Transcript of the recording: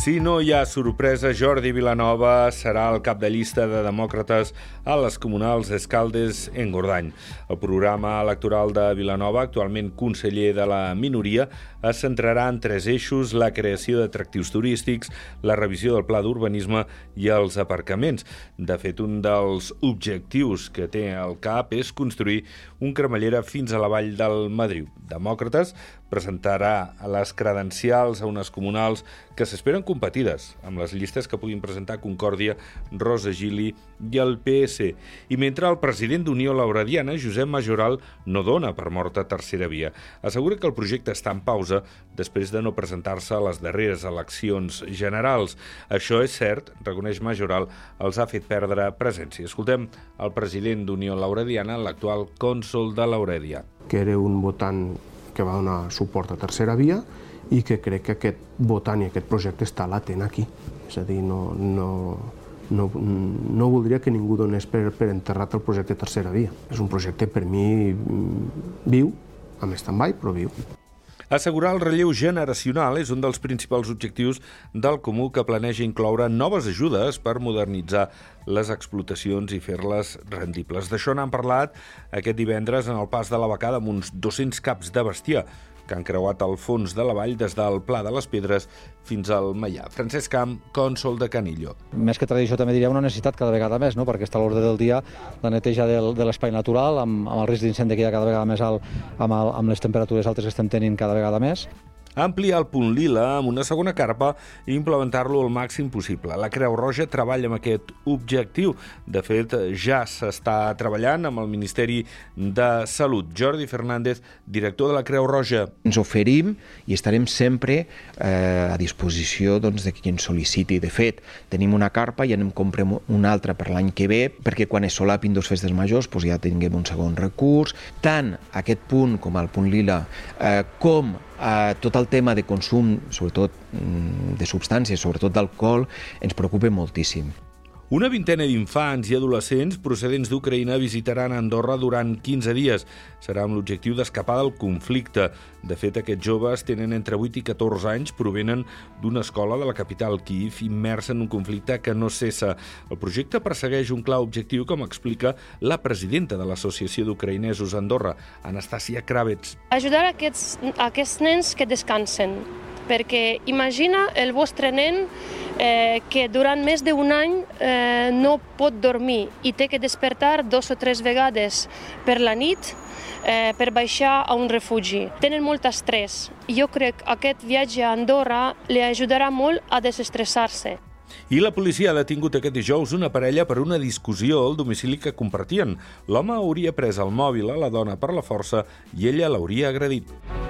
Si no hi ha sorpresa, Jordi Vilanova serà el cap de llista de demòcrates a les comunals d'Escaldes en Gordany. El programa electoral de Vilanova, actualment conseller de la minoria, es centrarà en tres eixos, la creació d'atractius turístics, la revisió del pla d'urbanisme i els aparcaments. De fet, un dels objectius que té el CAP és construir un cremallera fins a la vall del Madriu. Demòcrates presentarà les credencials a unes comunals que s'esperen competides amb les llistes que puguin presentar Concòrdia, Rosa Gili i el PS. I mentre el president d'Unió Lauradiana, Josep Majoral, no dona per morta tercera via. Assegura que el projecte està en pausa després de no presentar-se a les darreres eleccions generals. Això és cert, reconeix Majoral, els ha fet perdre presència. Escoltem el president d'Unió Lauradiana, l'actual cònsol de Laurèdia. Que era un votant que va donar suport a tercera via i que crec que aquest votant i aquest projecte està latent aquí. És a dir, no, no, no, no voldria que ningú donés per, per enterrat el projecte tercera via. És un projecte per mi viu, amb stand-by, però viu. Assegurar el relleu generacional és un dels principals objectius del Comú que planeja incloure noves ajudes per modernitzar les explotacions i fer-les rendibles. D'això n'han parlat aquest divendres en el pas de la becada amb uns 200 caps de bestiar que han creuat el fons de la vall des del Pla de les Pedres fins al Maià. Francesc Camp, cònsol de Canillo. Més que tradició també diria una necessitat cada vegada més, no? perquè està a l'ordre del dia la neteja del, de l'espai natural amb, amb el risc d'incendi que hi ha cada vegada més alt, amb, el, amb les temperatures altes que estem tenint cada vegada més ampliar el punt lila amb una segona carpa i implementar-lo al màxim possible. La Creu Roja treballa amb aquest objectiu. De fet, ja s'està treballant amb el Ministeri de Salut. Jordi Fernández, director de la Creu Roja. Ens oferim i estarem sempre eh, a disposició doncs, de qui ens sol·liciti. De fet, tenim una carpa i anem comprem una altra per l'any que ve, perquè quan es solapin dos festes majors doncs ja tinguem un segon recurs. Tant aquest punt com el punt lila, eh, com eh, tot el tema de consum, sobretot mm, de substàncies, sobretot d'alcohol, ens preocupa moltíssim. Una vintena d'infants i adolescents procedents d'Ucraïna visitaran Andorra durant 15 dies. Serà amb l'objectiu d'escapar del conflicte. De fet, aquests joves tenen entre 8 i 14 anys, provenen d'una escola de la capital Kiev immersa en un conflicte que no cessa. El projecte persegueix un clar objectiu, com explica la presidenta de l'Associació d'Ucraïnesos Andorra, Anastasia Kravets. Ajudar aquests, aquests nens que descansen, perquè imagina el vostre nen eh, que durant més d'un any eh, no pot dormir i té que despertar dos o tres vegades per la nit eh, per baixar a un refugi. Tenen molt estrès. Jo crec que aquest viatge a Andorra li ajudarà molt a desestressar-se. I la policia ha detingut aquest dijous una parella per una discussió al domicili que compartien. L'home hauria pres el mòbil a la dona per la força i ella l'hauria agredit.